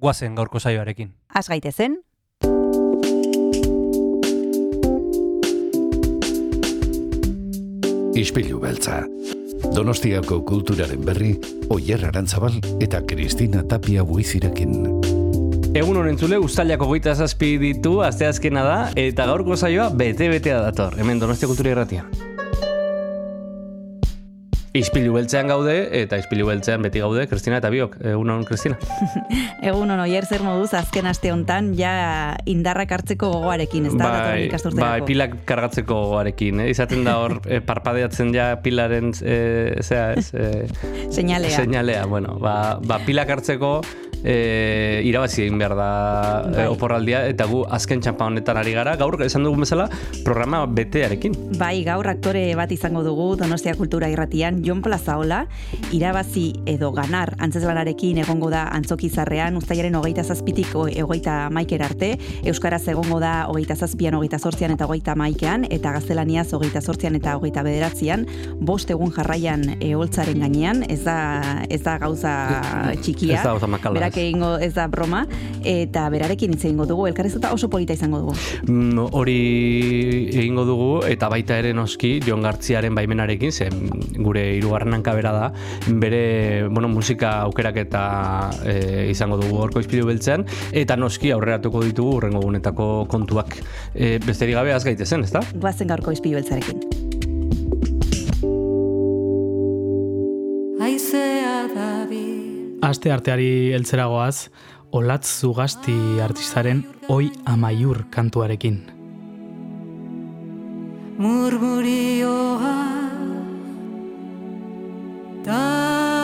guazen gaurko saioarekin. Az gaitezen, Ispilu beltza. Donostiako kulturaren berri, Oyer Arantzabal eta Kristina Tapia buizirekin. Egun honen zule, ustailako goita zazpi ditu, asteazkena da, eta gaurko saioa bete-betea dator, hemen Donostia Kultura Irratia. Ispilu beltzean gaude, eta ispilu beltzean beti gaude, Kristina eta biok. Egun honen, Kristina. egun ono oier zer moduz azken aste hontan ja indarrak hartzeko gogoarekin, ez da? ikasturterako. bai, pilak kargatzeko gogoarekin, eh? izaten da hor eh, parpadeatzen ja pilaren, eh, zera, ez, eh, Seinalea. Seinalea, bueno, ba, ba pilak hartzeko e, irabazi egin behar da Bai. e, oporraldia, eta gu azken txampa honetan ari gara, gaur esan dugun bezala, programa betearekin. Bai, gaur aktore bat izango dugu Donostia Kultura Irratian, Jon Plazaola, irabazi edo ganar antzezlanarekin egongo da antzokizarrean, ustaiaren hogeita zazpitik o- hogeita maikera arte, Euskaraz egongo da hogeita zazpian, hogeita zortzian eta hogeita maikean, eta gaztelaniaz hogeita zortzian eta hogeita bederatzian, bost egun jarraian eholtzaren gainean, ez da, ez da gauza txikia. Ez da gauza makala, Berak egingo ez da broma, eta berarekin hitz egingo dugu, elkarrezuta oso polita izango dugu. Mm, hori egingo dugu, eta baita ere noski, Jon Gartziaren baimenarekin, zen gure hirugarren hankabera da, bere, bueno, musika aukerak eta e, izango dugu horko izpilu beltzean, eta noski aurreratuko ditugu urrengo gunetako kontuak. E, besterik gabe az gaitezen, ezta? Goazen gaurko izpilu beltzarekin. Aste arteari heltzeragoaz, Olatz Zugasti artistaren Oi Amaiur kantuarekin. murmurioa da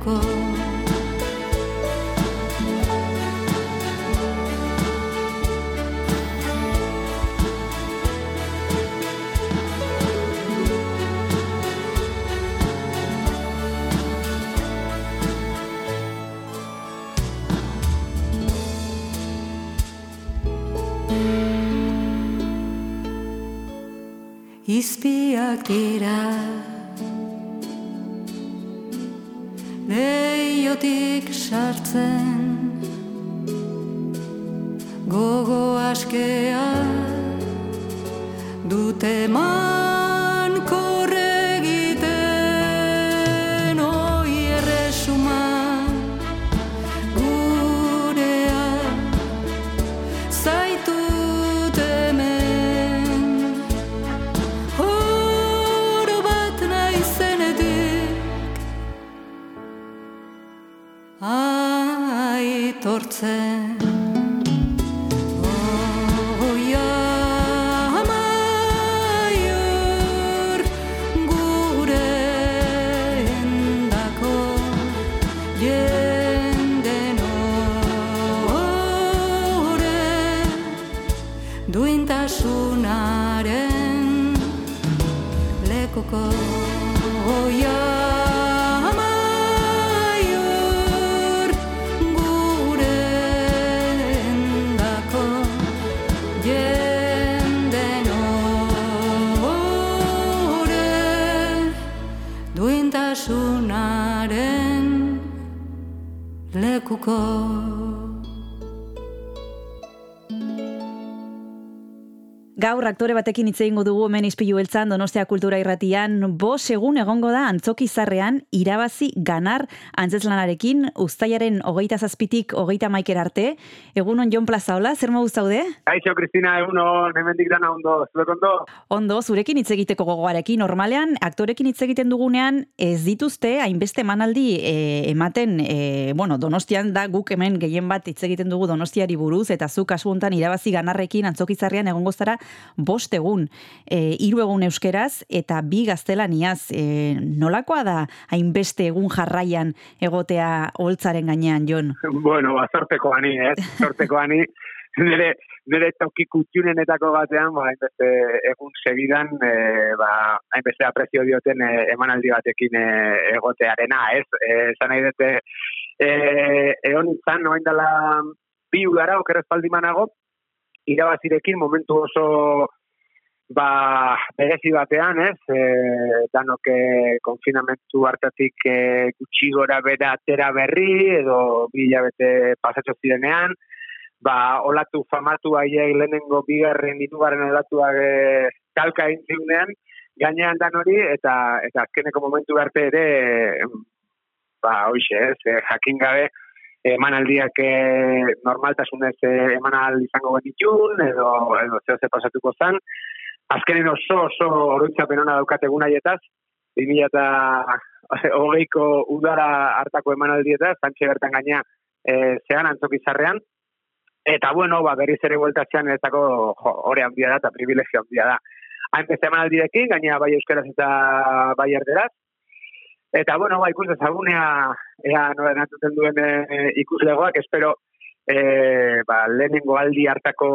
lekuko Izpiak dira sartzen. Gogo askea Dute man Aitortzen Gaur aktore batekin hitz egingo dugu hemen izpilu beltzan Donostia Kultura Irratian bos egun egongo da antzokizarrean irabazi ganar antzeslanarekin uztailaren hogeita zazpitik hogeita maiker arte. Egunon Jon Plaza, hola, zer mogu zaude? Kaixo, Kristina, egunon, hemendik dana ondo, zuek ondo? Ondo, zurekin hitz egiteko gogoarekin, normalean aktorekin hitz egiten dugunean ez dituzte hainbeste emanaldi e, ematen, e, bueno, Donostian da guk hemen gehien bat hitz egiten dugu Donostiari buruz eta zu kasu hontan irabazi ganarrekin antzokizarrean egongo zara bost egun, e, hiru egun euskeraz eta bi gaztelaniaz. E, nolakoa da hainbeste egun jarraian egotea holtzaren gainean, Jon? Bueno, ba, sorteko ani, ez? Sorteko ani, nire, nire kutxunenetako batean, ba, hainbeste egun segidan, e, ba, hainbeste aprezio dioten e, emanaldi batekin e, egotearena, ez? E, esan nahi dute, e, egon izan, noain dela bi ugara, okeraz manago, irabazirekin momentu oso ba, berezi batean, ez? E, danok e, konfinamentu hartatik e, gutxi gora bera atera berri, edo bila bete pasatxo zirenean, ba, olatu famatu aiek lehenengo bigarren, hirugarren olatuak e, talka intziunean, gainean dan hori, eta, eta azkeneko momentu arte ere, ba, hoxe, ez, e, jakin gabe, emanaldiak e, normaltasunez e, emanal izango genitun, edo, edo zeo ze pasatuko zan, azkenen oso oso oroitzapen ona daukat egun haietaz, 2000 eta hogeiko udara hartako emanaldietaz, zantxe bertan gaina e, zean antzokizarrean, eta bueno, ba, berriz ere bueltatzean ezako hori handia da eta privilegio handia da. Hainbeste emanaldiekin, gaina bai euskeraz eta bai erderaz, Eta, bueno, ba, ikus dezagunea, ea nola enatuten duen e, ikuslegoak, espero, e, ba, lehenengo aldi hartako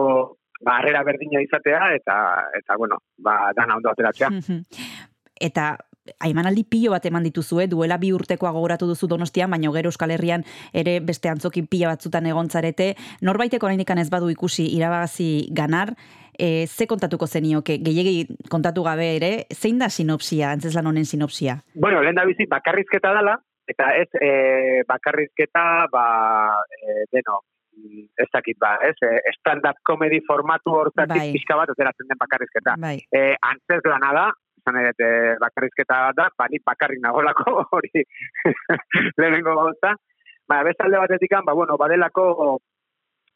ba, harrera berdina izatea, eta, eta bueno, ba, dana ondo ateratzea. eta Aimanaldi pilo bat eman dituzue, duela bi urtekoa gogoratu duzu donostian, baina gero Euskal Herrian ere beste antzoki pila batzutan egontzarete. Norbaiteko oraindik ez badu ikusi irabagazi ganar, e, ze kontatuko zenioke, gehiegi kontatu gabe ere, zein da sinopsia, antzeslan honen sinopsia? Bueno, lehen da bizi, bakarrizketa dala, eta ez e, bakarrizketa, ba, e, deno, ez dakit ba, ez, stand-up comedy formatu hortatik Bai. pixka bat, ateratzen den bakarrizketa. Bai. E, antzes lana da, izan ere, bakarrizketa da, bani bakarrik nagolako hori lehenengo gauza. Ba, bestalde batetik, ba, bueno, badelako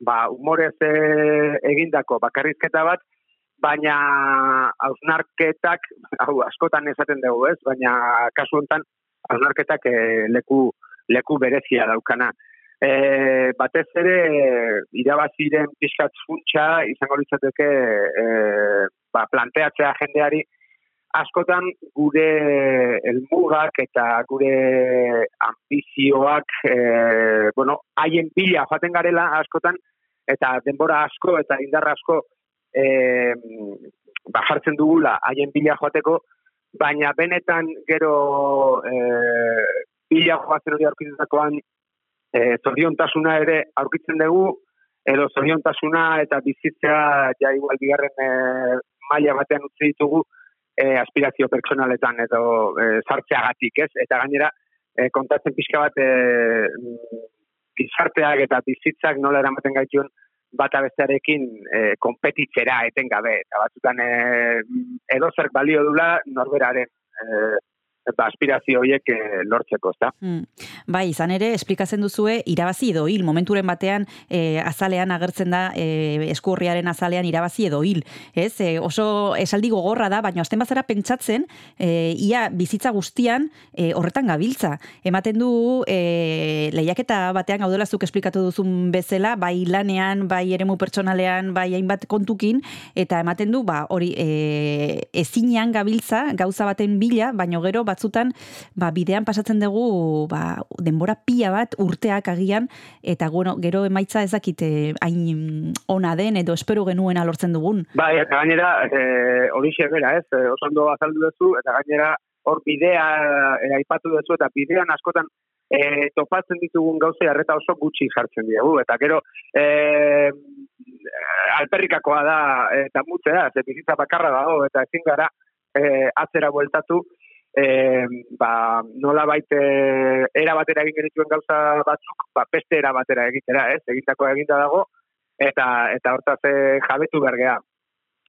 ba, humorez e, egindako bakarrizketa bat, baina hausnarketak, hau, askotan esaten dugu, ez? Baina kasu honetan, hausnarketak e, leku, leku berezia daukana. E, batez ere, irabaziren pixkat funtsa, izango litzateke, e, ba, planteatzea jendeari, askotan gure elmugak eta gure ambizioak e, bueno, haien bila joaten garela askotan eta denbora asko eta indarra asko e, ba, jartzen dugula haien bila joateko baina benetan gero e, bila joatzen hori aurkitutakoan e, zoriontasuna ere aurkitzen dugu edo zoriontasuna eta bizitzea ja igual bigarren e, maila batean utzi ditugu e, aspirazio pertsonaletan edo e, sartzeagatik, ez? Eta gainera, e, kontatzen pixka bat, e, mm, gizarteak eta bizitzak nola eramaten gaituen bata bestearekin e, konpetitzera etengabe. Eta batzutan e, edo zer balio dula norberaren e, eta aspirazio horiek e, lortzeko, ezta? Hmm. Bai, izan ere, esplikatzen duzue, irabazi edo hil, momenturen batean e, azalean agertzen da, e, eskurriaren azalean irabazi edo hil. Ez? E, oso esaldi gogorra da, baina azten bazara pentsatzen, e, ia bizitza guztian e, horretan gabiltza. Ematen du, e, lehiaketa batean gaudela zuk esplikatu duzun bezala, bai lanean, bai eremu pertsonalean, bai hainbat kontukin, eta ematen du, ba, hori, e, ezinean gabiltza, gauza baten bila, baino gero batzutan ba, bidean pasatzen dugu ba, denbora pila bat urteak agian eta bueno, gero emaitza ez dakite hain ona den edo espero genuena lortzen dugun. Bai, eta gainera, e, hori bera, ez, e, oso ondo azaldu duzu, eta gainera hor bidea e, aipatu duzu, eta bidean askotan e, topatzen ditugun gauze harreta oso gutxi jartzen diegu, eta gero e, alperrikakoa da, eta mutze da, ze bizitza bakarra dago, eta ezin gara e, atzera bueltatu, e, ba, nola baite era batera egin genituen gauza batzuk, ba, beste era batera egitera, ez, egitako eginda dago, eta eta hortaz eh, jabetu bergea.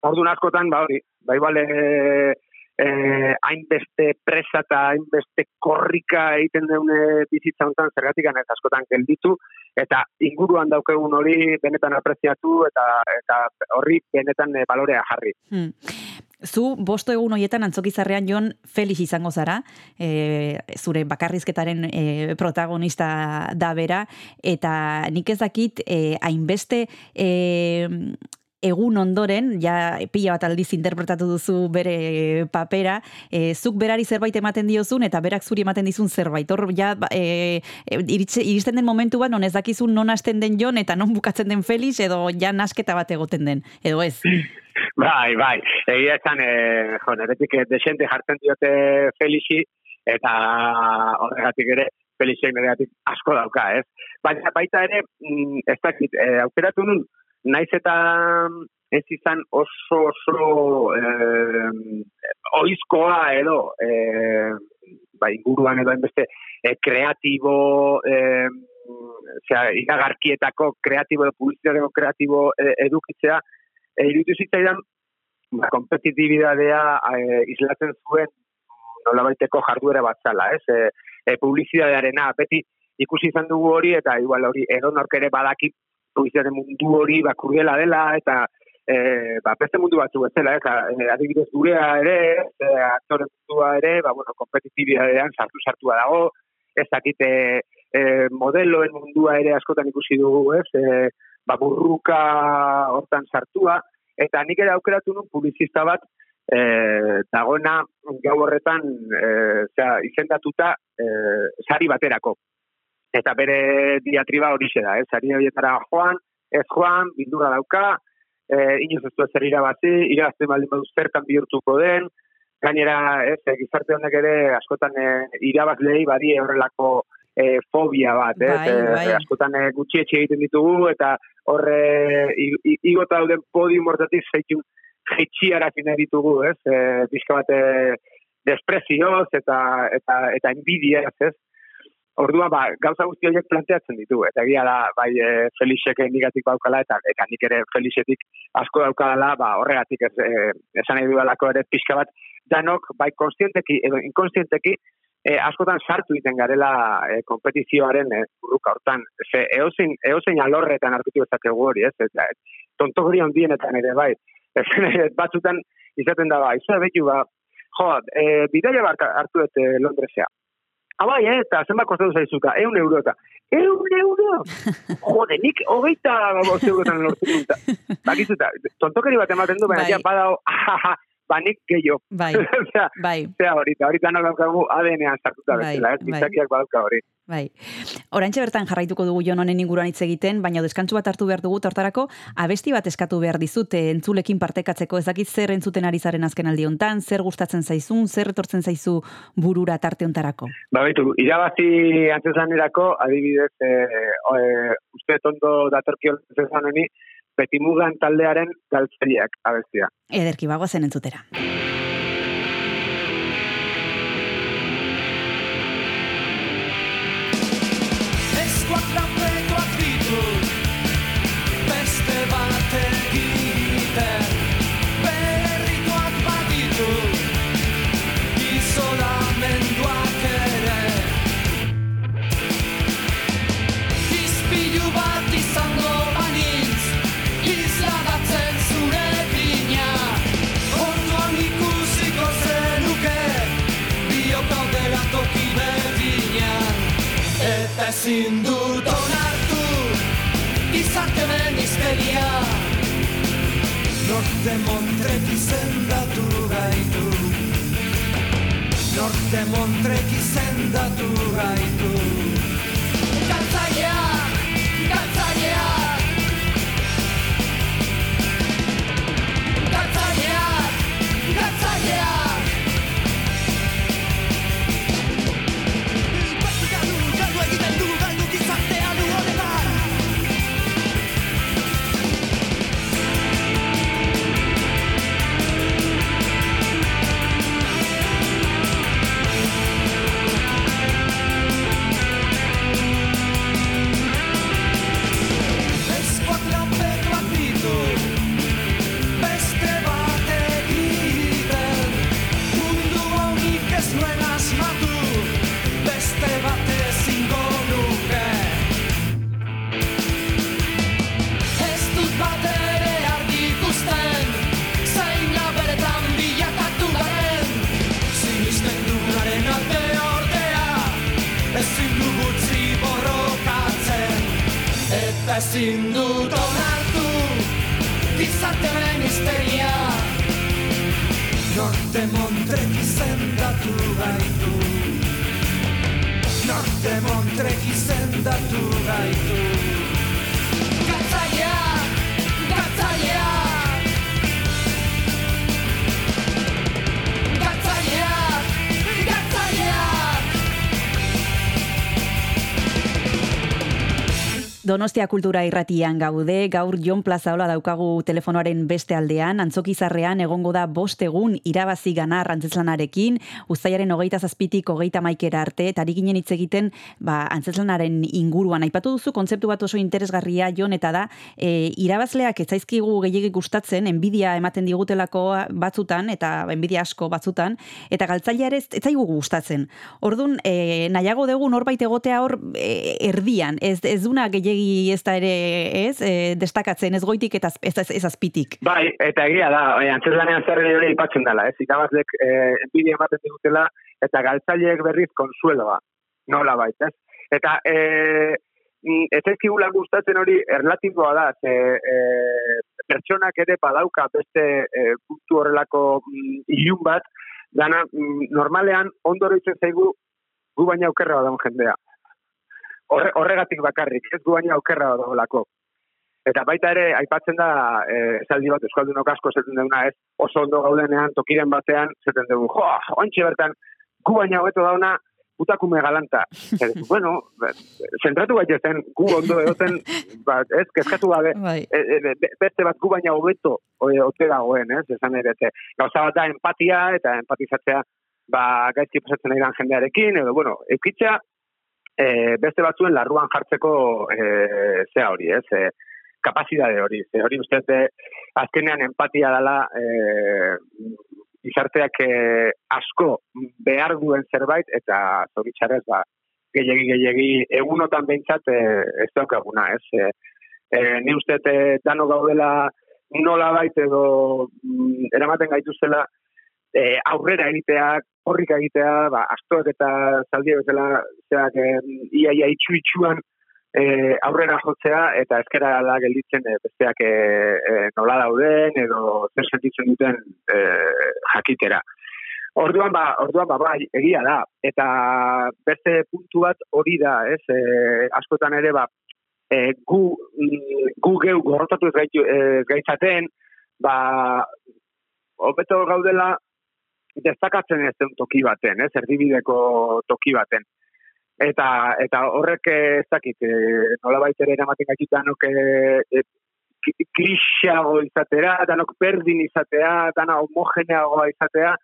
Orduan askotan, ba hori, ba igual eh, eh, hainbeste presa eta hainbeste korrika egiten deune bizitza honetan zergatik eta askotan gelditu, eta inguruan daukegun hori benetan apreziatu eta eta horri benetan eh, balorea jarri. Hmm. Zu bosto egun hoietan antzokizarrean jon Felix izango zara, e, zure bakarrizketaren e, protagonista da bera, eta nik ez dakit e, hainbeste e, egun ondoren, ja pila bat aldiz interpretatu duzu bere papera, e, zuk berari zerbait ematen diozun, eta berak zuri ematen dizun zerbait. Hor, ja, ba, e, iritze, iristen den momentu bat, non ez dakizun non hasten den jon, eta non bukatzen den Felix, edo ja nasketa bat egoten den, edo ez? Bai, bai. Egia esan, e, jo, neretik eh, desente jartzen diote Felixi, eta horregatik ere, Felixi neregatik asko dauka, ez? Baina baita ere, mm, ez dakit, e, aukeratu nun, naiz eta ez izan oso oso eh, oizkoa edo eh, ba, inguruan edo enbeste eh, kreatibo eh, osea, iragarkietako kreatibo edo publizitateko kreatibo eh, edukitzea eh, iruditu zitzaidan ba, kompetitibidadea eh, islatzen zuen nolabaiteko jarduera bat zala, ez? E, e, publizitatearena, beti ikusi izan dugu hori, eta igual hori edonork ere badaki publizitate mundu hori ba, kurriela dela, eta e, ba, beste mundu batzu bezala, ez? E, adibidez gurea ere, e, aktore mundua ere, ba, bueno, kompetitibidadean sartu-sartua dago, ez dakite e, modeloen mundua ere askotan ikusi dugu, ez? E, ba, burruka hortan sartua, eta nik ere aukeratu nun publizista bat, e, dagoena gau horretan e, zera, izendatuta e, sari baterako. Eta bere diatriba hori da, ez? Sari horietara joan, ez joan, bildura dauka, e, inoz ez du ezer irabazi, irabazten baldin badu zertan bihurtuko den, gainera, ez, e, gizarte honek ere askotan e, irabazlei badie horrelako e, fobia bat, ez? Bai, bai. E, askotan e, gutxietxe egiten ditugu, eta horre igota dauden podium hortatik zeitu jetxiara fina ditugu, ez? E, pixka bat e, desprezioz eta, eta, eta enbidiaz, ez? Ordua ba, gauza guzti horiek planteatzen ditu, eta egia da, bai, e, Felixek negatik baukala, eta, eta nik ere Felixetik asko daukadala, ba, horregatik ez, e, esan nahi dudalako ere pixka bat, danok, bai, konstienteki edo inkonstienteki, e, askotan sartu egiten garela e, kompetizioaren e, burruka hortan. Ze, eozein, eozein alorretan arkitu ezakegu hori, ez? Eta, tontogri handienetan ere, bai. Ez, batzutan izaten da, bai, zua betu, ba, jo, e, bidaia hartu dut e, Londresea. Ah, bai, eh, eta zenbat kostatu zaizuka, eun euro eta, eun euro? Jode, nik hogeita bost eurotan lortu dut. Bakizuta, tontokeri bat ematen du, baina Bai. ja badao, ahaha, ba nik gehiago. Bai, Osea, bai, Zea horita, horita no daukagu ADN-ean sartuta Bai, bezala, ez, bai. gizakiak badauka hori. bai. Orantxe bertan jarraituko dugu jon honen inguruan hitz egiten, baina deskantzu bat hartu behar dugu, tortarako abesti bat eskatu behar dizut eh, entzulekin partekatzeko, ez dakit zer entzuten ari zaren azken aldi hontan, zer gustatzen zaizun, zer etortzen zaizu burura tarte hontarako. Ba, baitu, irabazi antzesanerako, adibidez, e, e, uste tondo datorkio antzesaneni, betimugan taldearen galtzeriak abestia. Ederki bagoa zen entzutera. Ezin dut onartu Gizartenen histeria Norte Montrek izendatu gaitu. Norte Montrek izendatu gaitu. Galtzaileak, galtzaileak. Galtzaileak, galtzaileak Donostia kultura irratian gaude, gaur Jon Plazaola daukagu telefonoaren beste aldean, antzokizarrean egongo da bost egun irabazi ganar antzeslanaren, ustaiaren hogeita zazpitik hogeita maikera arte, eta ari ginen hitz egiten ba, antzeslanaren inguruan. Aipatu duzu kontzeptu bat oso interesgarria, Jon, eta da, e, irabazleak ez zaizkigu gehiagik gustatzen, enbidia ematen digutelako batzutan, eta enbidia asko batzutan, eta galtzailea ere ez ez zaigu gustatzen. Ordun e, nahiago dugu norbait egotea hor e, erdian, ez, ez duna gehiagi ez da ere, ez, e, destakatzen, ez goitik eta ez, ez, ez azpitik. Bai, eta egia da, e, antzeslanean zer ere ipatzen dela, ez? Irabazlek e, enbidia ematen digutela, eta galtzaileek berriz konsueloa, nola bait, ez? Eta e, ez ezkigula gustatzen hori erlatiboa da, ze e, pertsonak ere badauka beste e, puntu horrelako mm, ilun bat, dana mm, normalean ondo oroitzen zaigu gu baina aukerra daun jendea. Horre, horregatik bakarrik, ez gu baina aukerra dagoelako. Eta baita ere, aipatzen da, e, esaldi bat Euskaldunok asko zeten duguna, ez, oso ondo gaudenean, tokiren batean, zeten dugu, jo, ontsi bertan, gu baina hobeto dauna, putakume galanta. Ez, bueno, zentratu gaitezen, gu ondo egoten, ba, ez, kezkatu gabe, Bai. e, e, be- beste bat gu baina hobeto ote dagoen, ez, esan ere, ze, gauza bat da empatia, eta empatizatzea, ba, gaizki pasatzen ari jendearekin, edo, bueno, eukitzea, e, beste batzuen larruan jartzeko e, zea hori, ez, e, kapazidade hori, ze hori uste dut, e, azkenean empatia dela e, izarteak e, asko behar duen zerbait, eta zoritxarrez, ba, gehiagi, gehiagi, egunotan behintzat e, ez daukaguna, ez, e, e, ni uste dano gaudela nola bait edo mm, eramaten gaituzela e, aurrera egiteak, horrik egitea, ba, astoak eta zaldia bezala, zeak, e, ia, ia, itxu itxuan e, aurrera jotzea, eta ezkera da gelditzen e, besteak e, e, nola dauden, edo zer sentitzen duten e, jakitera. Orduan ba, orduan ba, bai, egia da. Eta beste puntu bat hori da, ez? E, askotan ere ba, e, gu, mm, gu geu gorrotatu ez, gaitu, ez gaitzaten, ba, hobeto gaudela destakatzen ez den toki baten, ez, erdibideko toki baten. Eta, eta horrek eh, ez dakit, e, nola ere eramaten gaitutanok e, e, ki- krisiago izatera, danok berdin izatea, dana homogeneagoa izatea,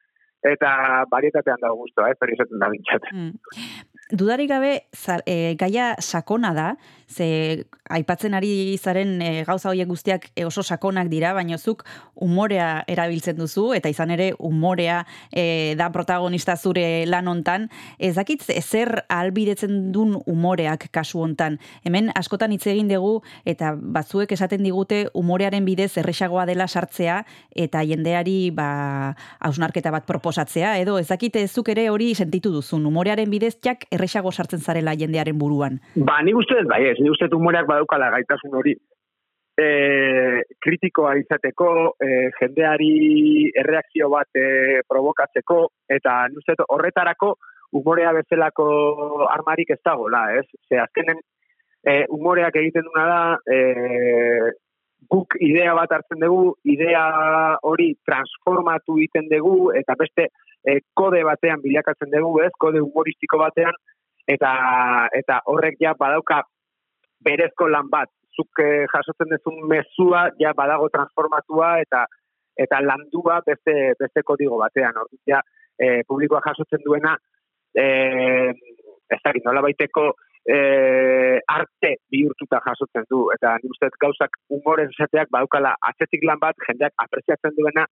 eta barietatean dago guztua, ez, hori izaten da bintzat. Mm. Dudarik gabe, za, e, gaia sakona da, ze aipatzen ari zaren e, gauza horiek guztiak e, oso sakonak dira, baina zuk umorea erabiltzen duzu, eta izan ere umorea e, da protagonista zure lan hontan. Ez dakit zer albidetzen dun umoreak kasu hontan. Hemen askotan hitz egin dugu, eta batzuek esaten digute umorearen bidez erresagoa dela sartzea, eta jendeari ba, hausnarketa bat proposatzea, edo ez dakit zuk ere hori sentitu duzun, umorearen bidez jak erresago sartzen zarela jendearen buruan. Ba, nik uste dut, bai ez, nik uste dut humoreak badaukala gaitasun hori e, kritikoa izateko, e, jendeari erreakzio bat e, provokatzeko, eta nik uste horretarako humorea bezalako armarik ez dagoela, ez? Ze azkenen e, humoreak egiten duna da, e, guk idea bat hartzen dugu, idea hori transformatu egiten dugu, eta beste e, kode batean bilakatzen dugu, ez? Kode humoristiko batean, eta eta horrek ja badauka berezko lan bat. Zuk eh, jasotzen duzun mezua ja badago transformatua eta eta landua beste beste kodigo batean. Orduan ja eh, publikoa jasotzen duena eh ez dakit nola baiteko eh, arte bihurtuta jasotzen du eta nik uste gauzak humorez esateak badaukala atzetik lan bat jendeak apreziatzen duena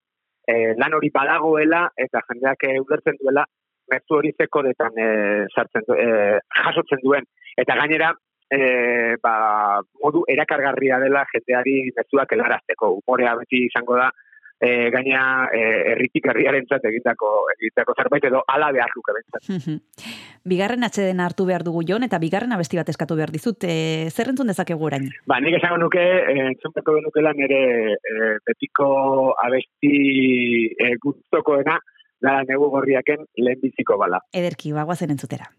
eh, lan hori badagoela eta jendeak eh, ulertzen duela mezu hori zeko detan eh, sartzen du, eh, jasotzen duen eta gainera eh, ba, modu erakargarria dela jendeari mezuak helarazteko. Umorea beti izango da e, gaina e, erritik herriarentzat egindako egindako zerbait edo ala behar luke bentsat. bigarren atxeden hartu behar dugu jon, eta bigarren abesti bat eskatu behar dizut. E, zer entzun dezakegu orain? Ba, nik esango nuke, e, entzunpeko genukela nire e, betiko abesti e, gustokoena, da negu gorriaken lehenbiziko bala. Ederki, bagoazen entzutera.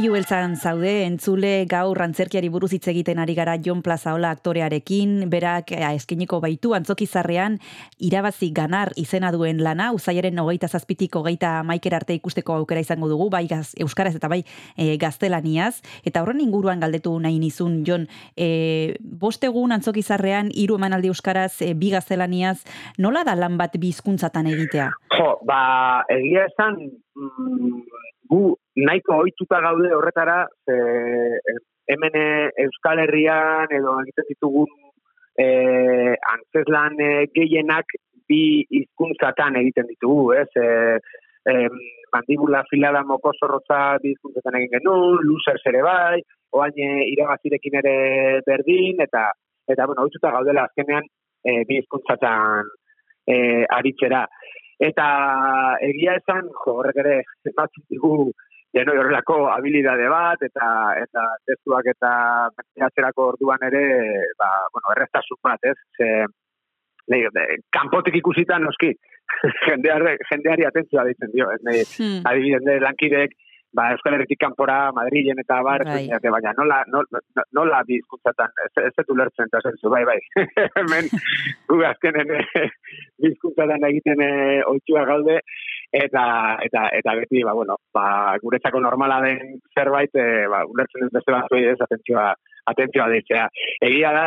Izpilu beltzan zaude, entzule gaur antzerkiari buruz hitz egiten ari gara Jon Plazaola aktorearekin, berak eskeniko baitu antzokizarrean irabazi ganar izena duen lana, uzaiaren hogeita zazpitik hogeita maiker arte ikusteko aukera izango dugu, bai gaz, euskaraz eta bai e, gaztelaniaz, eta horren inguruan galdetu nahi nizun, Jon, e, bost egun antzokizarrean hiru emanaldi euskaraz, e, bi gaztelaniaz, nola da lan bat bizkuntzatan egitea? Jo, ba, egia esan, mm, gu nahiko ohituta gaude horretara, ze, eh, hemen eh, Euskal Herrian edo egiten ditugun eh, antzeslan eh, gehienak bi hizkuntzatan egiten ditugu, ez? Eh, em, mandibula filada moko zorrotza bi hizkuntzetan egin genuen, losers ere bai, oain irabazirekin ere berdin, eta eta bueno, ohituta gaudela azkenean eh, bi hizkuntzatan eh, aritzera. Eta egia esan, jo, horrek ere, ematzen digu, denoi horrelako habilidade bat, eta eta testuak eta atzerako orduan ere, ba, bueno, erreztasun bat, ez? Ze, lehi, de, kanpotik ikusita noski, jendeare, jendeari atentzioa ditzen dio, ez? Nei, Hmm. adibidez, de lankideek ba, Euskal Herritik kanpora, Madrilen eta bar, Bai. bai. baina nola, nola, nola bi hizkuntzatan, ez, ez dut ulertzen, eta zenzu, bai, bai. Hemen, gu azkenen eh, bi hizkuntzatan egiten eh, ohitua gaude, eta, eta, eta beti, ba, bueno, ba, guretzako normala den zerbait, eh, ba, ulertzen dut beste batzuei ez atentzioa, atentzioa deitzea. Egia da,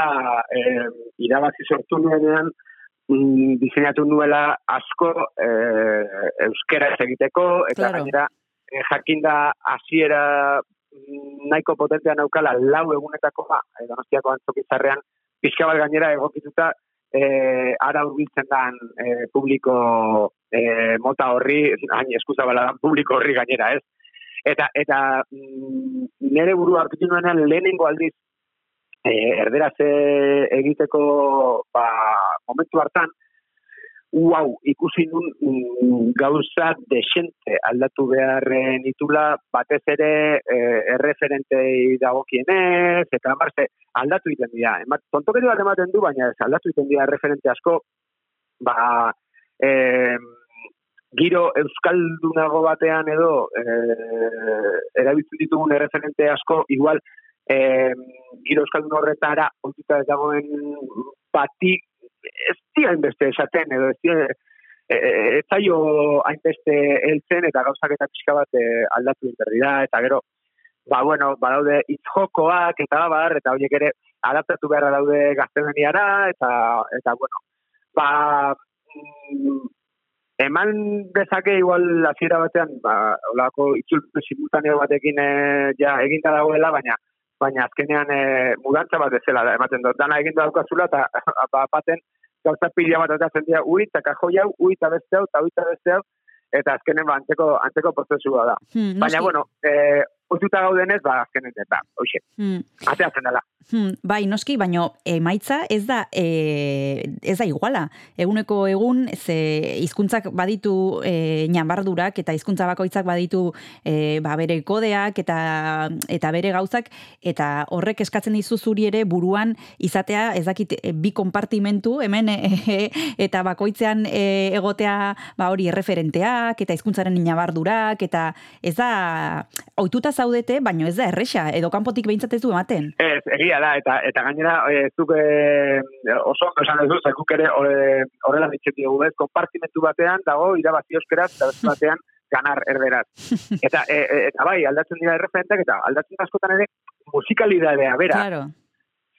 eh, irabazi sortu nuenean, mm, diseinatu nuela asko eh, euskera ez egiteko, eta Claro. gainera jakinda hasiera mm, nahiko potentea naukala lau egunetako ba, eh, donostiako antzokizarrean, pixka bat gainera egokituta eh, ara hurbiltzen dan eh, publiko eh, mota horri, hain eskuzabala dan publiko horri gainera, ez? Eta, eta mm, nire burua aurkitu nuenean lehenengo aldiz eh, erderaz egiteko ba, momentu hartan, Uau, ikusi nun mm, gauza desente aldatu behar eh, nitula, batez ere eh, erreferentei dagokienez, eta marze, aldatu egiten dira. Emat, tontokeri bat ematen du, baina ez, aldatu egiten dira referente asko, ba, eh, giro euskaldunago batean edo eh, erabiltzen ditugun erreferente asko, igual eh, giro euskaldun horretara ontuta ez dagoen bati ez dira hainbeste esaten edo ez dira e, ez zaio hainbeste heltzen eta gauzak eta pixka bat eh, aldatu berri da eta gero ba bueno, badaude itzjokoak eta bar eta horiek ere adaptatu beharra daude gaztelaniara eta eta bueno ba mm, eman dezake igual hasiera batean ba holako itzulpen simultaneo batekin eh, ja eginda dagoela baina baina azkenean e, mudantza bat bezala da, ematen dut. Dana egin daukazula eta ba, baten gauza pila bat atatzen dira, ui, eta kajoi hau, ui, eta beste hau, eta ui, eta beste hau, eta azkenen ba, antzeko, antzeko prozesua da. Hmm, Baina, bueno, e, oituta gaudenez, ba, azkenen, ba, hoxe, Hmm. ateatzen dela. Hmm, bai, noski, baino emaitza ez da e, ez da iguala. Eguneko egun ze hizkuntzak baditu e, ñabardurak eta hizkuntza bakoitzak baditu e, ba, bere kodeak eta eta bere gauzak eta horrek eskatzen dizu zuri ere buruan izatea ez dakit e, bi konpartimentu hemen e, eta bakoitzean e, egotea ba hori erreferenteak eta hizkuntzaren ñabardurak eta ez da ohituta zaudete, baino ez da erresa edo kanpotik behintzat ez du ematen. Ez, egia da, eta eta gainera, e, zuk e, oso ondo esan duzu, zekuk ere e, horrela ditzen dugu, ez, konpartimentu batean dago irabazi euskeraz, eta beste batean ganar erderaz. Eta, e, eta bai, aldatzen dira erreferentak, eta aldatzen da askotan ere musikalidadea, bera. Claro.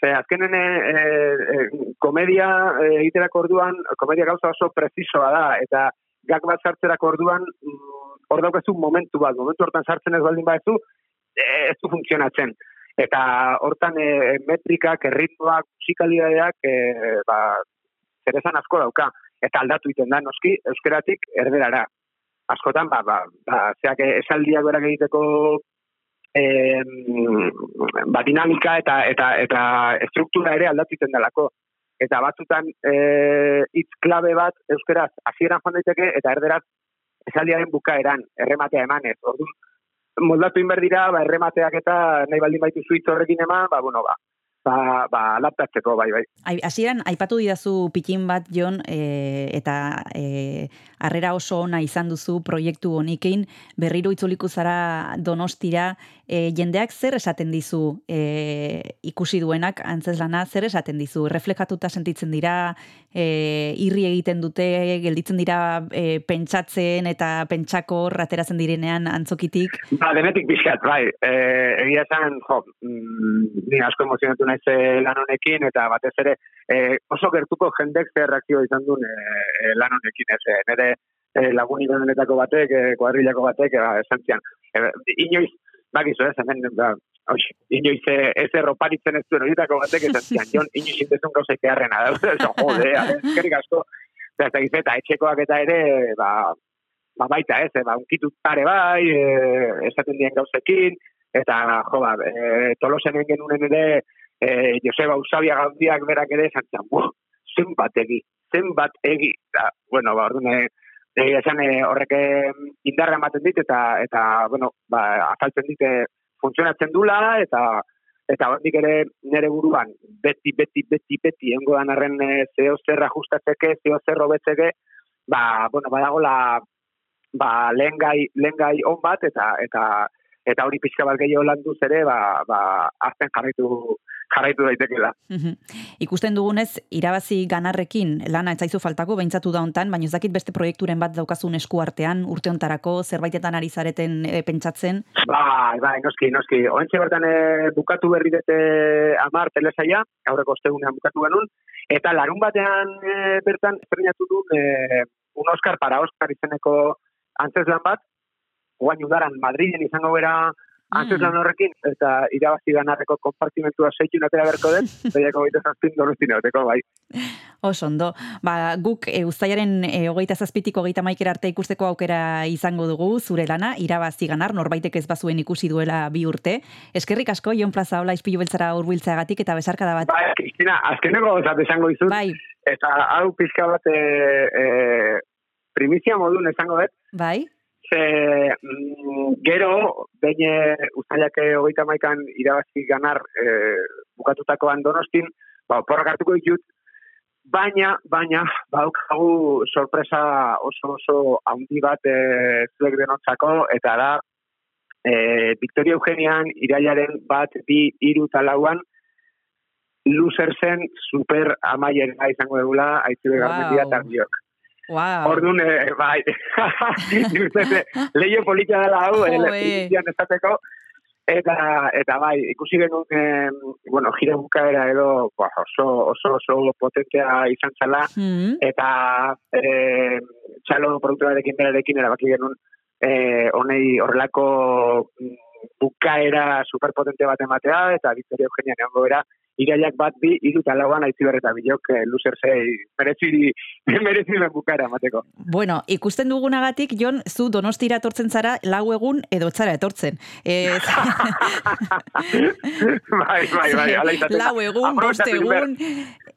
Ze azkenen e, e, komedia egiterako orduan, komedia gauza oso precisoa da, eta gak bat sartzerako orduan, mm, hor daukazu momentu bat, momentu hortan sartzen ez baldin badezu, e, ez du funtzionatzen. Eta hortan e, metrikak, erritmoak, musikalidadeak, e, ba, zer esan asko dauka. Eta aldatu iten da, noski, euskeratik erderara. Askotan, ba, ba, ba zeak esaldiak berak egiteko eh, ba, dinamika eta eta eta estruktura ere aldatu iten delako. Eta batzutan eh, hitz klabe bat euskeraz hasieran joan daiteke eta erderaz esaldiaren bukaeran errematea emanez. Orduan moldatu inber dira, ba, erremateak eta nahi baldin baitu zuitz horrekin eman, ba, bueno, ba, ba, ba, adaptatzeko, bai, bai. Ai- Hasieran aipatu didazu pikin bat Jon e, eta e, harrera oso ona izan duzu proiektu honikein berriro itzuliko zara Donostira e, jendeak zer esaten dizu e, ikusi duenak antzeslana zer esaten dizu reflejatuta sentitzen dira e, irri egiten dute gelditzen dira e, pentsatzen eta pentsakor ateratzen direnean antzokitik Ba, denetik pixkat, bai. E, egia esan, jo, mm, ni asko emozionatu naiz eh, lan honekin, eta batez ere e, oso gertuko jendek zer reakzio izan duen e, lan honekin, ez, e, nire e, lagun honetako batek, e, kuadrilako batek, e, esan zian, e, inoiz, bakizu ez, hemen, ba, Oix, inoiz ez erroparitzen ez duen horietako batek esan zian, jon, inoiz intezun gauza ikearrena, da, jode, a ver, eskerrik asko, eta, eta, eta etxekoak eta ere, ba, ba baita ez, ba, unkitut pare bai, e, esaten dien gauzekin, eta, jo, ba, e, tolosen genunen ere, e, Joseba Usabia gaundiak berak ere esan zian, buh, zenbat egi, zenbat egi, eta, bueno, ba, orduan, e, egia esan e, horrek eh, indarra ematen dit, eta, eta bueno, ba, azaltzen dit, eh, funtzionatzen dula, eta eta hortik ere nire buruan, beti, beti, beti, beti, engo dan arren e, zeo zer ajustatzeke, zeo zer hobetzeke, ba, bueno, badagola ba, lehen gai, lehen gai on bat, eta, eta, eta hori pixka bat gehiago landuz ere, ba, ba, azten jarraitu, jarraitu daitekela. Mhm. Ikusten dugunez, irabazi ganarrekin lana ez zaizu faltako, behintzatu da hontan, baina ez dakit beste proiekturen bat daukazun esku artean, urte hontarako, zerbaitetan ari zareten e, pentsatzen. Bai, bai, noski, noski. Oentxe bertan e, bukatu berri dute amar telesaia, aurreko ostegunean bukatu genuen, eta larun batean e, bertan estrenatu du e, un Oscar para Oscar izeneko antzeslan bat, guain udaran Madriden izango bera antzeslan horrekin, eta irabazi ganarreko konpartimentua seitun atera berko den, beriako gaita zazpin donostin egoteko, bai. Oso ondo. Ba, guk e, uztailaren e, hogeita zazpitiko hogeita maikera arte ikusteko aukera izango dugu, zure lana, irabazi ganar, norbaitek ez bazuen ikusi duela bi urte. Eskerrik asko, Jon Plaza hola izpilu beltzara urbiltzeagatik eta besarkada bat. Bai, Kristina, azkeneko gozat esango izut, Bai, eta hau pixka bat e, e, primizia modun esango dut, bai, Mm, gero, behin ustailak hogeita maikan irabazi ganar e, bukatutakoan donostin, ba, porrak hartuko ditut, baina, baina, baukagu sorpresa oso oso handi bat e, zuek denotzako, eta da, e, Victoria Eugenian irailaren bat, bi, iru talauan, Losersen super amaiera izango dugula, aitzibe Wow. garmendia eta biok. Wow. Orduan, eh, bai, leio politia dela hau, Jo, eh, esateko, eta, eta bai, ikusi genuen, eh, bueno, jire bukaera edo, ba, oso, oso, oso potentea izan zala, Hmm. eta eh, txalo produkturarekin berarekin erabaki genuen, eh, honei horrelako mm, bukaera superpotente bat ematea, eta Victoria Eugenia neongo bera, irailak bat bi, iru eta lauan aitziber eta bilok eh, loser zei, merezi, merezi ben bukaera emateko. Bueno, ikusten dugunagatik, Jon, zu donostira etortzen zara lau egun edo zara etortzen. Ez, bai, bai, bai, ala izaten lau egun, bost egun.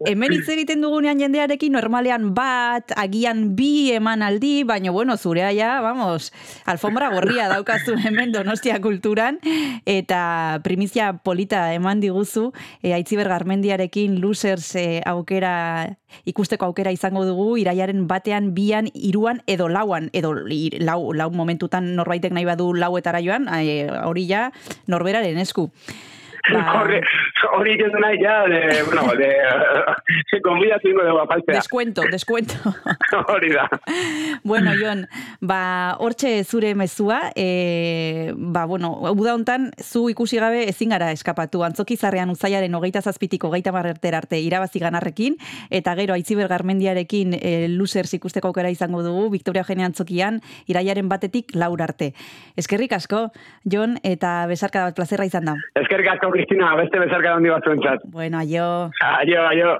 Hemen hitz egiten dugunean jendearekin normalean bat, agian bi eman aldi, baina bueno, zurea ja, vamos, alfombra gorria daukazu hemen Donostia kulturan, eta primizia polita eman diguzu, e, Aitziber Garmendiarekin losers e, aukera, ikusteko aukera izango dugu, iraiaren batean, bian, iruan, edo lauan, edo ir, lau, lau momentutan norbaitek nahi badu lauetara joan, e, hori ja, norberaren esku. Ba, Horre, hori ikusten nahi, ja, de, bueno, de, uh, konbidatu ingo dugu apaltzea. descuento, descuento. Hori da. bueno, Jon, ba, hortxe zure mezua, e, ba, bueno, uda hontan, zu ikusi gabe ezin gara eskapatu. Antzokizarrean uzaiaren hogeita zazpitik hogeita marrertera arte irabazi ganarrekin, eta gero Aitziber Garmendiarekin e, losers ikusteko aukera izango dugu, Victoria Eugenia Antzokian, iraiaren batetik laur arte. Eskerrik asko, Jon, eta besarka bat plazerra izan da. Eskerrik asko, Kristina, beste bezarka handi batzuentzat. Bueno, aio. Aio, aio.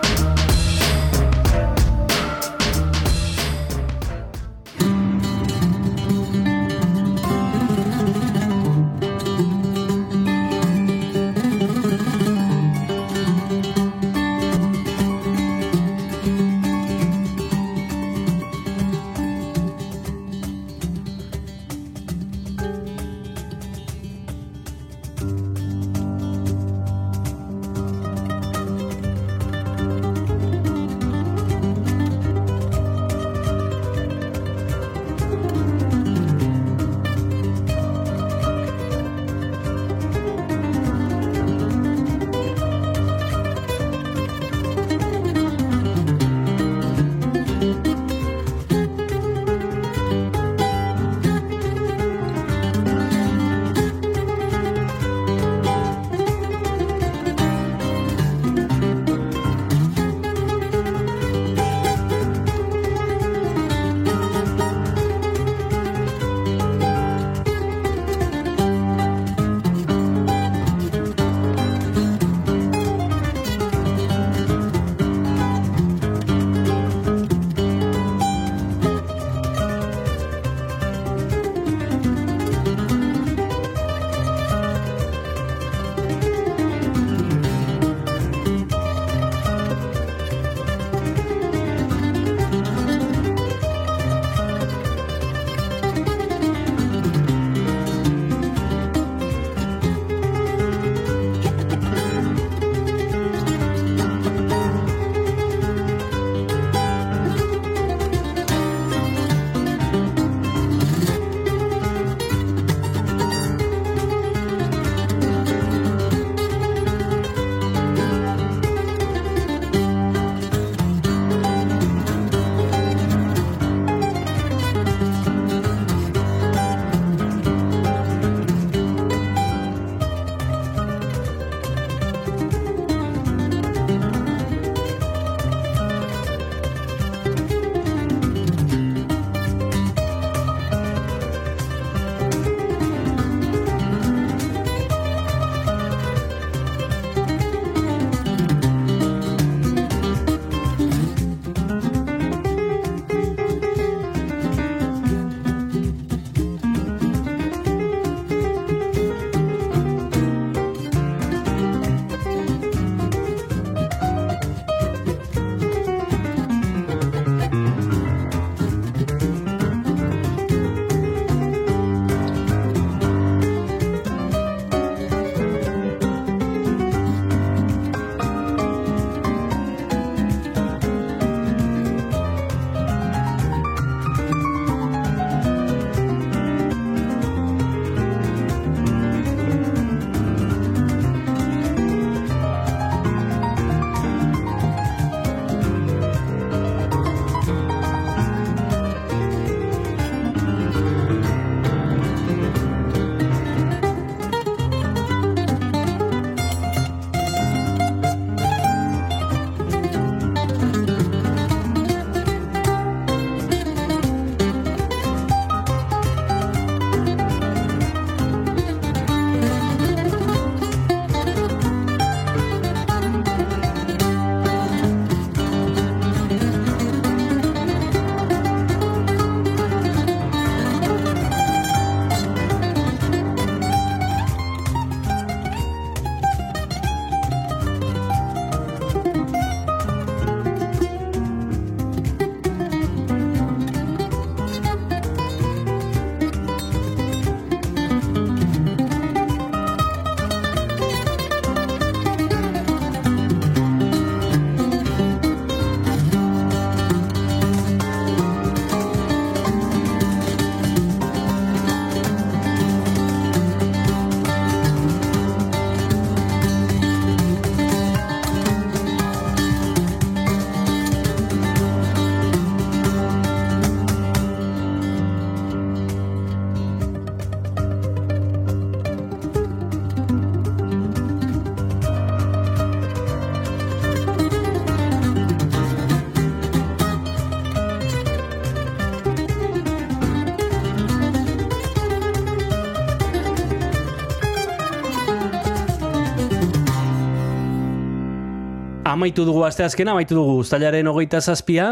Amaitu dugu asteazkena, amaitu dugu ustailaren hogeita zazpia,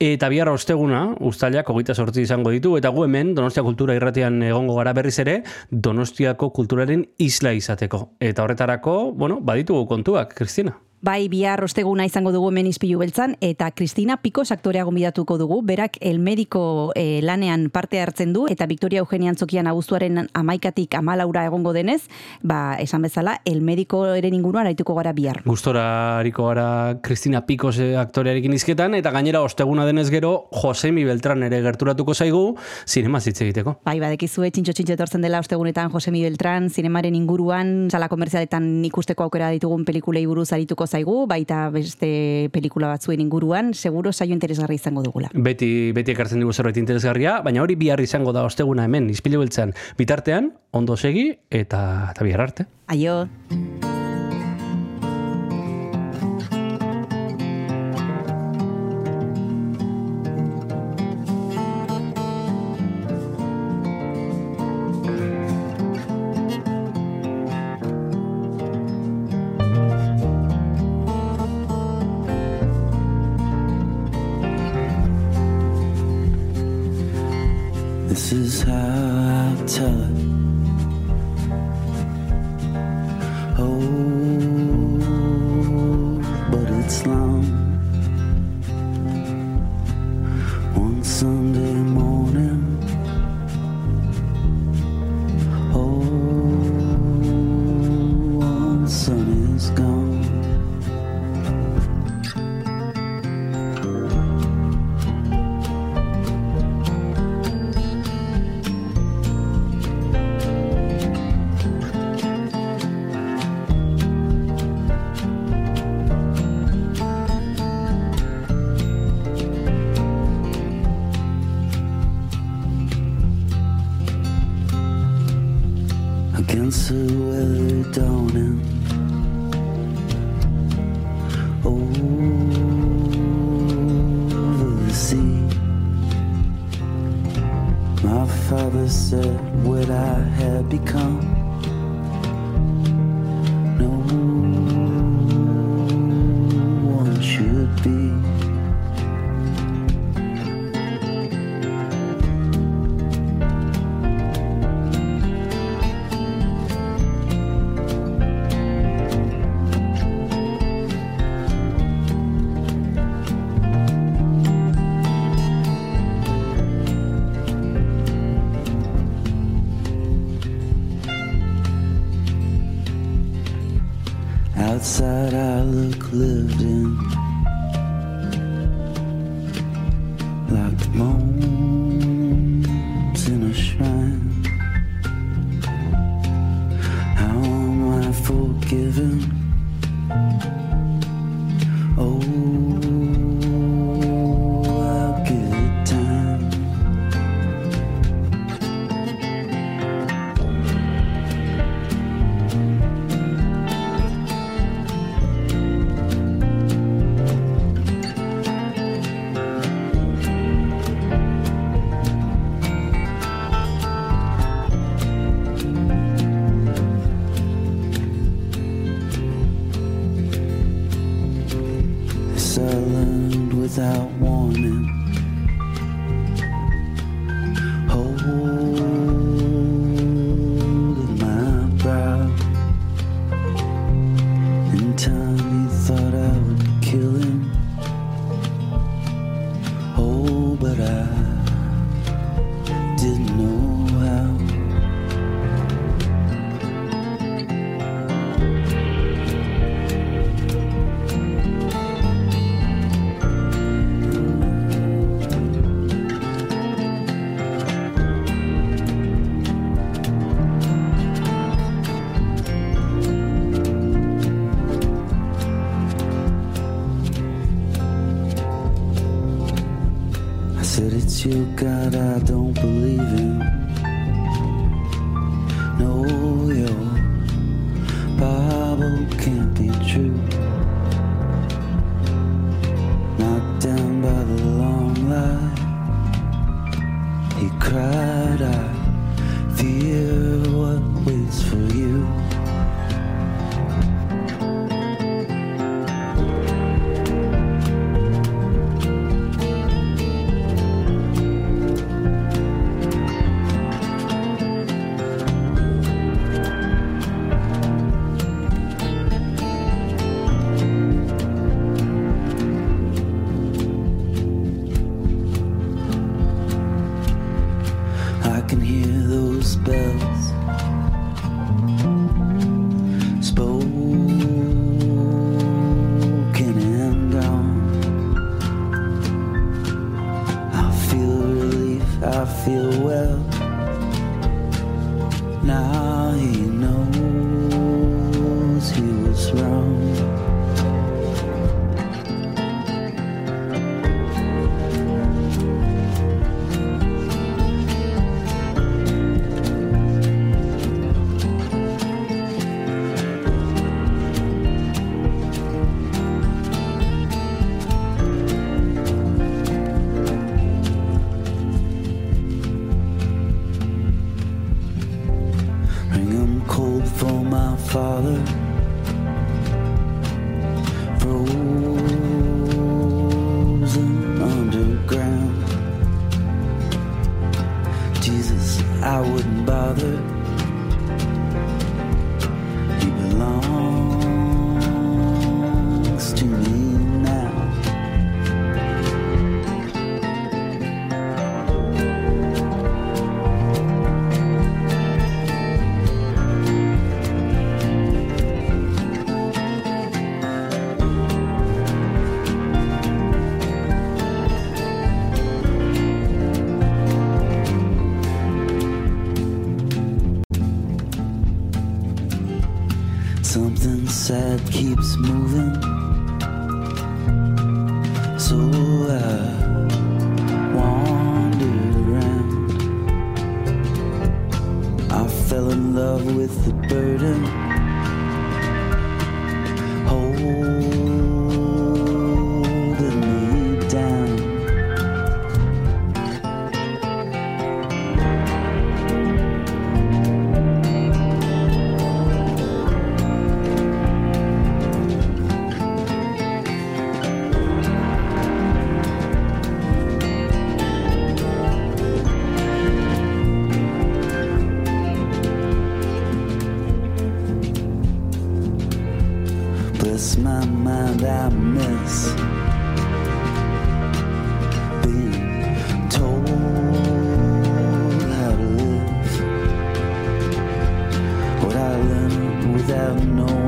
eta biharra osteguna, ustailak hogeita sortzi izango ditu, eta gu hemen, Donostia Kultura irratian egongo gara berriz ere, Donostiako kulturaren isla izateko. Eta horretarako, bueno, baditugu kontuak, Kristina. Bai, bihar osteguna izango dugu hemen izpilu beltzan, eta Kristina Pikos aktorea gonbidatuko dugu, berak el mediko eh, lanean parte hartzen du, eta Victoria Eugenia Antzokian abuztuaren amaikatik amalaura egongo denez, ba, esan bezala, el mediko eren inguruan arituko gara bihar. Gustora hariko gara Kristina Pikos eh, aktorearekin izketan, eta gainera osteguna denez gero, Josemi Beltran ere gerturatuko zaigu, zinema hitz egiteko. Bai, badekizue txintxo txintxo etortzen dela ostegunetan Josemi Beltran, zinemaren inguruan, sala komerzialetan ikusteko aukera ditugun pelikulei buruz arituko zaigu, baita beste pelikula batzuen inguruan, seguro saio interesgarri izango dugula. Beti, beti ekartzen dugu zerbait interesgarria, baina hori bihar izango da osteguna hemen, izpilu beltzan. Bitartean, ondo segi, eta, eta bihar arte. Aio! Bless my mind, I miss being told how to live. What I learned without knowing.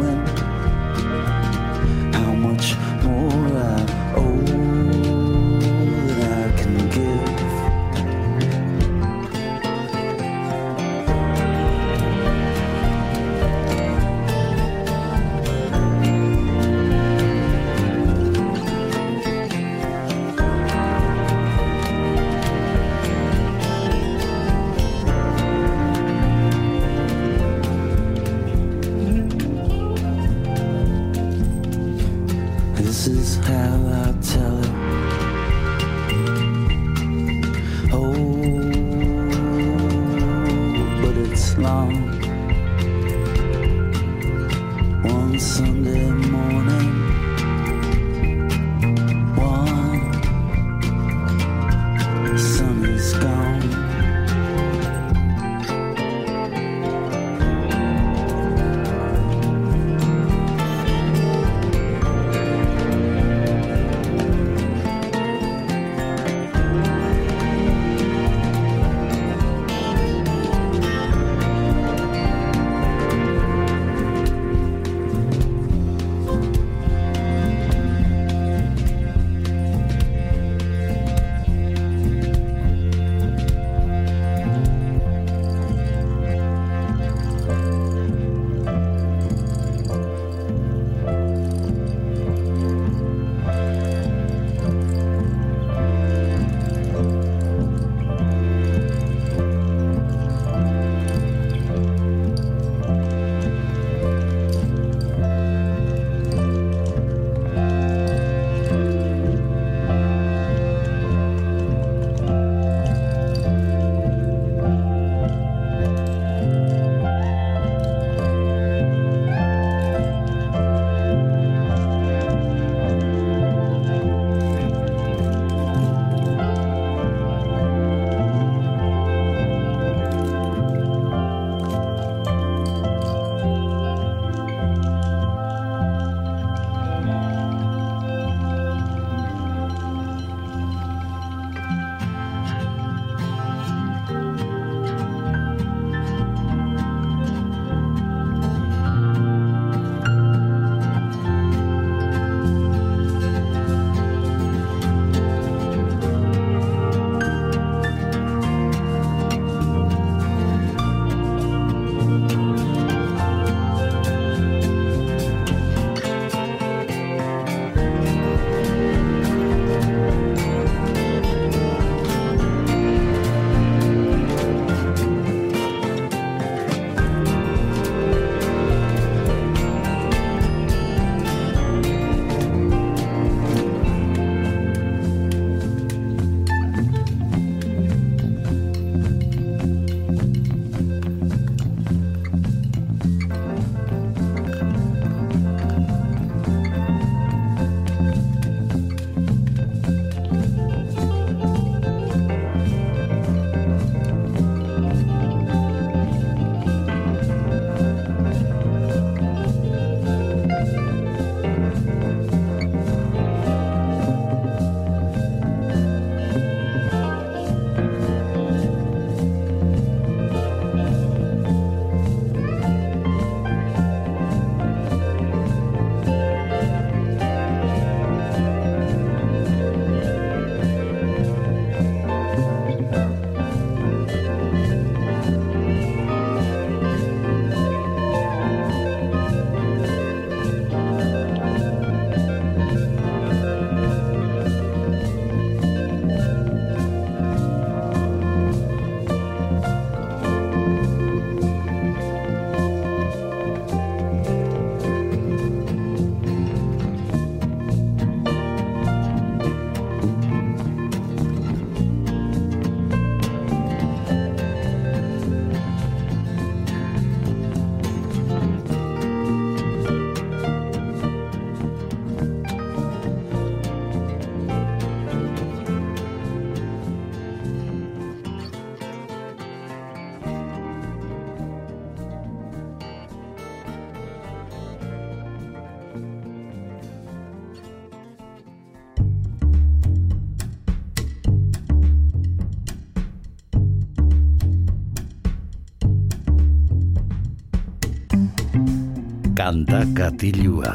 Landa Katilua.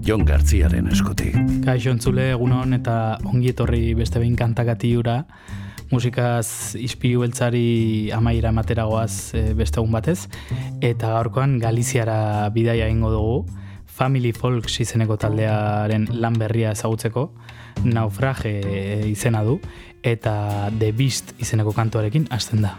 Jon Gartziaren eskutik. Kaixo entzule, egun hon eta ongi etorri beste behin kantakatiura. Musikaz izpilu beltzari amaira materagoaz e, eh, beste egun batez. Eta gaurkoan Galiziara bidaia ingo dugu. Family Folks izeneko taldearen lan berria ezagutzeko. Naufrage eh, izena du. Eta The Beast izeneko kantuarekin hasten da.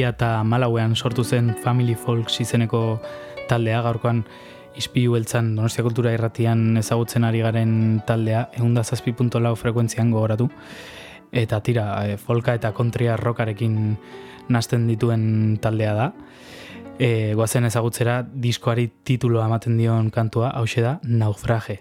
2000 eta malauean sortu zen Family Folks izeneko taldea. Gaurkoan Ispilu beltzan Donostia Kultura irratian ezagutzen ari garen taldea eunda zazpi punto frekuentzian gogoratu. Eta tira, e, folka eta kontria rockarekin nasten dituen taldea da. E, goazen ezagutzera diskoari tituloa ematen dion kantua hause da Naufrage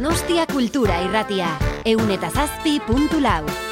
Donostia Kultura Irratia. Eun eta zazpi puntu lau.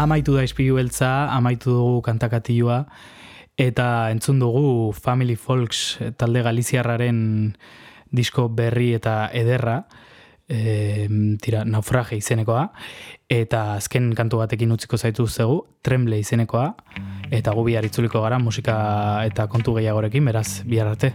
Amaitu da izpilu beltza, amaitu dugu kantakatilua, eta entzun dugu Family Folks eh, talde galiziarraren disko berri eta ederra, e, tira, naufrage izenekoa, eta azken kantu batekin utziko zaitu zegu, tremble izenekoa, eta gu bihar itzuliko gara musika eta kontu gehiagorekin, beraz, bihar arte.